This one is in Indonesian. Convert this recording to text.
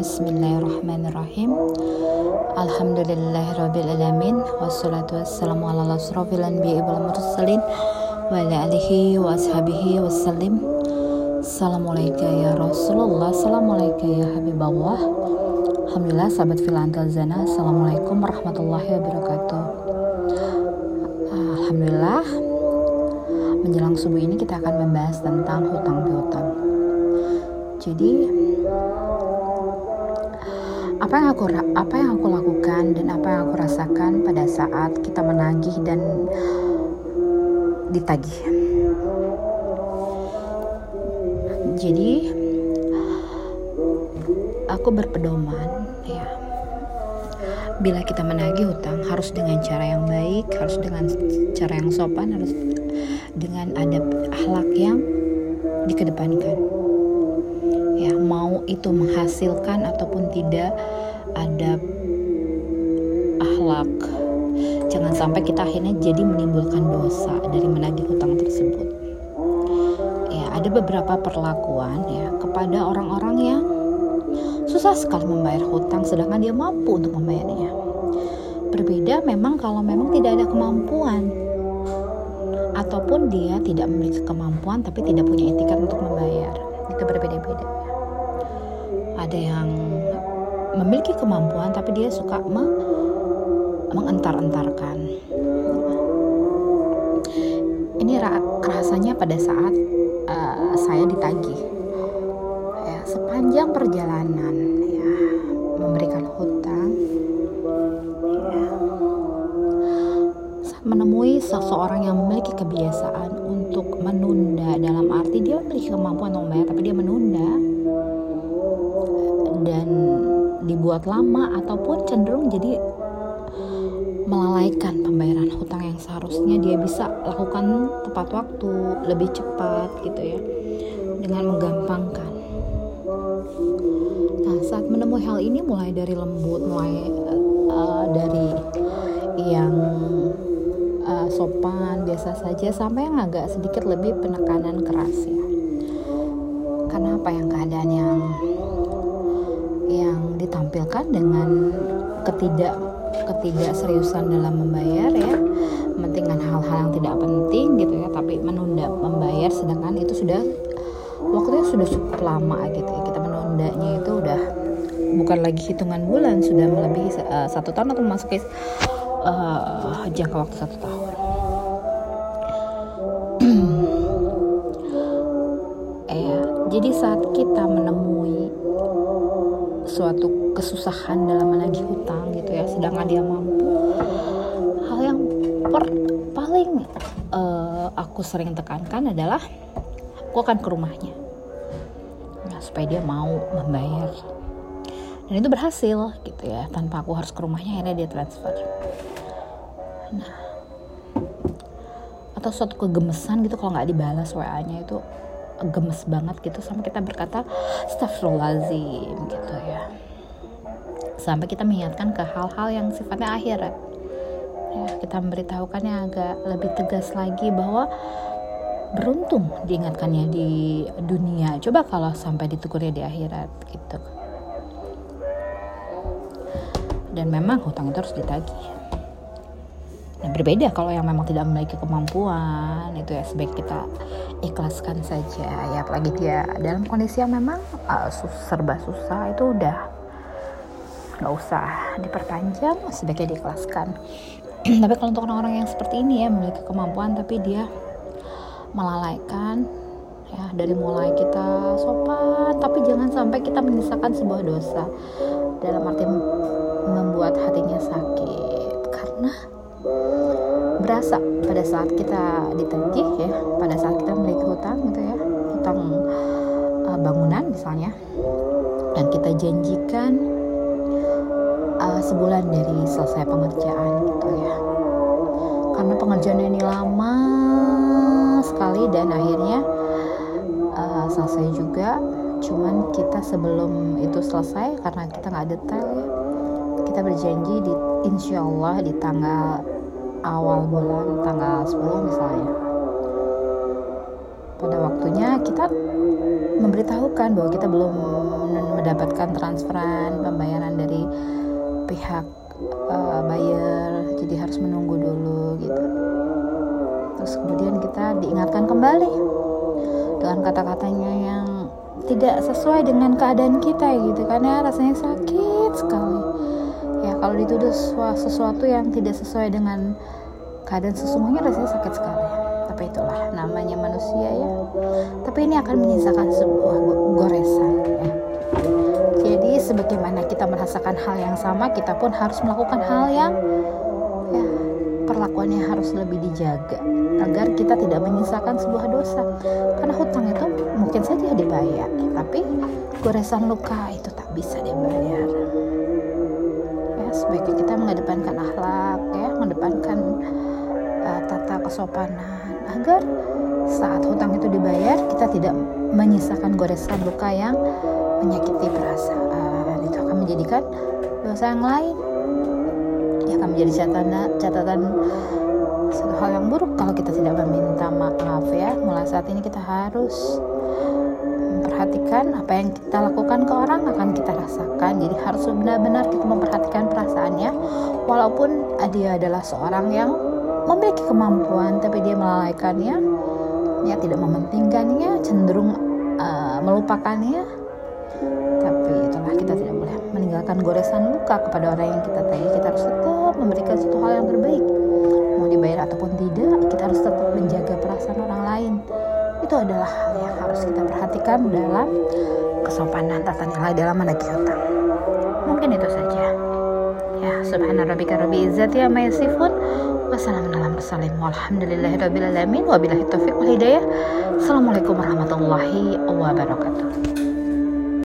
Bismillahirrahmanirrahim. Alhamdulillahirrabbilalamin Wassalatu wassalamu ala mursalin Wa ala alihi wa ashabihi Assalamualaikum ya Rasulullah. Assalamualaikum ya Habibullah. Alhamdulillah sahabat filantal zana. Assalamualaikum warahmatullahi wabarakatuh. Alhamdulillah Menjelang subuh ini kita akan membahas tentang hutang piutang jadi apa yang aku apa yang aku lakukan dan apa yang aku rasakan pada saat kita menagih dan ditagih. Jadi aku berpedoman ya. Bila kita menagih hutang harus dengan cara yang baik harus dengan cara yang sopan harus dengan adab akhlak yang dikedepankan itu menghasilkan ataupun tidak ada akhlak. Jangan sampai kita akhirnya jadi menimbulkan dosa dari menagih hutang tersebut. Ya ada beberapa perlakuan ya kepada orang-orang yang susah sekali membayar hutang sedangkan dia mampu untuk membayarnya. Berbeda memang kalau memang tidak ada kemampuan ataupun dia tidak memiliki kemampuan tapi tidak punya etikat untuk membayar. Itu berbeda-beda ada yang memiliki kemampuan tapi dia suka me mengentar-entarkan ini rasanya pada saat uh, saya ditagih ya sepanjang perjalanan ya memberikan hutang ya menemui seseorang yang memiliki kebiasaan untuk menunda dalam arti dia memiliki kemampuan membayar tapi dia menunda dibuat lama ataupun cenderung jadi melalaikan pembayaran hutang yang seharusnya dia bisa lakukan tepat waktu lebih cepat gitu ya dengan menggampangkan. Nah saat menemui hal ini mulai dari lembut mulai uh, dari yang uh, sopan biasa saja sampai yang agak sedikit lebih penekanan keras ya. Karena apa? Yang keadaan yang yang ditampilkan dengan ketidak ketidakseriusan dalam membayar ya. Mementingkan hal-hal yang tidak penting gitu ya tapi menunda membayar sedangkan itu sudah waktunya sudah cukup lama gitu ya. Kita menundanya itu udah bukan lagi hitungan bulan sudah melebihi uh, satu tahun atau memasuki uh, jangka waktu satu tahun. Ya jadi saat kita menemui suatu kesusahan dalam menagih hutang gitu ya sedangkan dia mampu. Hal yang per, paling uh, aku sering tekankan adalah aku akan ke rumahnya. Nah, supaya dia mau membayar. Dan itu berhasil gitu ya tanpa aku harus ke rumahnya akhirnya dia transfer. Nah atau suatu kegemesan gitu kalau nggak dibalas WA-nya itu gemes banget gitu sampai kita berkata astagfirullahaladzim gitu ya. Sampai kita mengingatkan ke hal-hal yang sifatnya akhirat ya. Kita memberitahukannya agak lebih tegas lagi bahwa beruntung diingatkannya di dunia. Coba kalau sampai ditugurnya di akhirat gitu. Dan memang hutang itu harus ditagih. Nah, berbeda kalau yang memang tidak memiliki kemampuan itu ya sebaik kita ikhlaskan saja. Ya apalagi dia dalam kondisi yang memang uh, serba susah itu udah nggak usah diperpanjang sebaiknya diikhlaskan. Tapi kalau untuk orang-orang yang seperti ini ya memiliki kemampuan tapi dia melalaikan ya dari mulai kita sopan tapi jangan sampai kita menyisakan sebuah dosa. Dalam arti membuat hatinya sakit berasa pada saat kita ditagih ya pada saat kita memiliki hutang gitu ya hutang uh, bangunan misalnya dan kita janjikan uh, sebulan dari selesai pengerjaan gitu ya. Karena pengerjaan ini lama sekali dan akhirnya uh, selesai juga cuman kita sebelum itu selesai karena kita nggak detail ya kita berjanji di insya Allah di tanggal awal bulan tanggal 10 misalnya. Pada waktunya kita memberitahukan bahwa kita belum mendapatkan transferan pembayaran dari pihak uh, buyer. Jadi harus menunggu dulu gitu. Terus kemudian kita diingatkan kembali dengan kata-katanya yang tidak sesuai dengan keadaan kita gitu. Karena rasanya sakit sekali kalau dituduh sesuatu yang tidak sesuai dengan keadaan sesungguhnya rasanya sakit sekali. Tapi itulah namanya manusia ya. Tapi ini akan menyisakan sebuah goresan ya. Jadi sebagaimana kita merasakan hal yang sama kita pun harus melakukan hal yang ya perlakuannya harus lebih dijaga agar kita tidak menyisakan sebuah dosa. Karena hutang itu mungkin saja dibayar tapi goresan luka itu tak bisa dibayar. ya sebaiknya kita mengedepankan akhlak ya mengedepankan uh, tata kesopanan agar saat hutang itu dibayar kita tidak menyisakan goresan luka yang menyakiti perasaan. Itu akan menjadikan dosa yang lain. Ya akan menjadi catatan catatan satu hal yang buruk kalau kita tidak meminta maaf ya. Mulai saat ini kita harus memperhatikan apa yang kita lakukan ke orang akan kita rasakan. Jadi harus benar-benar kita memperhatikan perasaannya. Walaupun dia adalah seorang yang memiliki kemampuan tapi dia melalaikannya ya tidak mementingkannya cenderung uh, melupakannya. Tapi itulah kita tidak boleh meninggalkan goresan luka kepada orang yang kita tagih kita harus tetap memberikan satu hal yang terbaik. Mau dibayar ataupun tidak kita harus tetap menjaga perasaan orang lain itu adalah hal yang harus kita perhatikan dalam kesopanan tata nilai dalam menagih hutang mungkin itu saja. Ya subhanallah rabbi izzati amma yasifun. Wassalamualaikum warahmatullahi wabarakatuh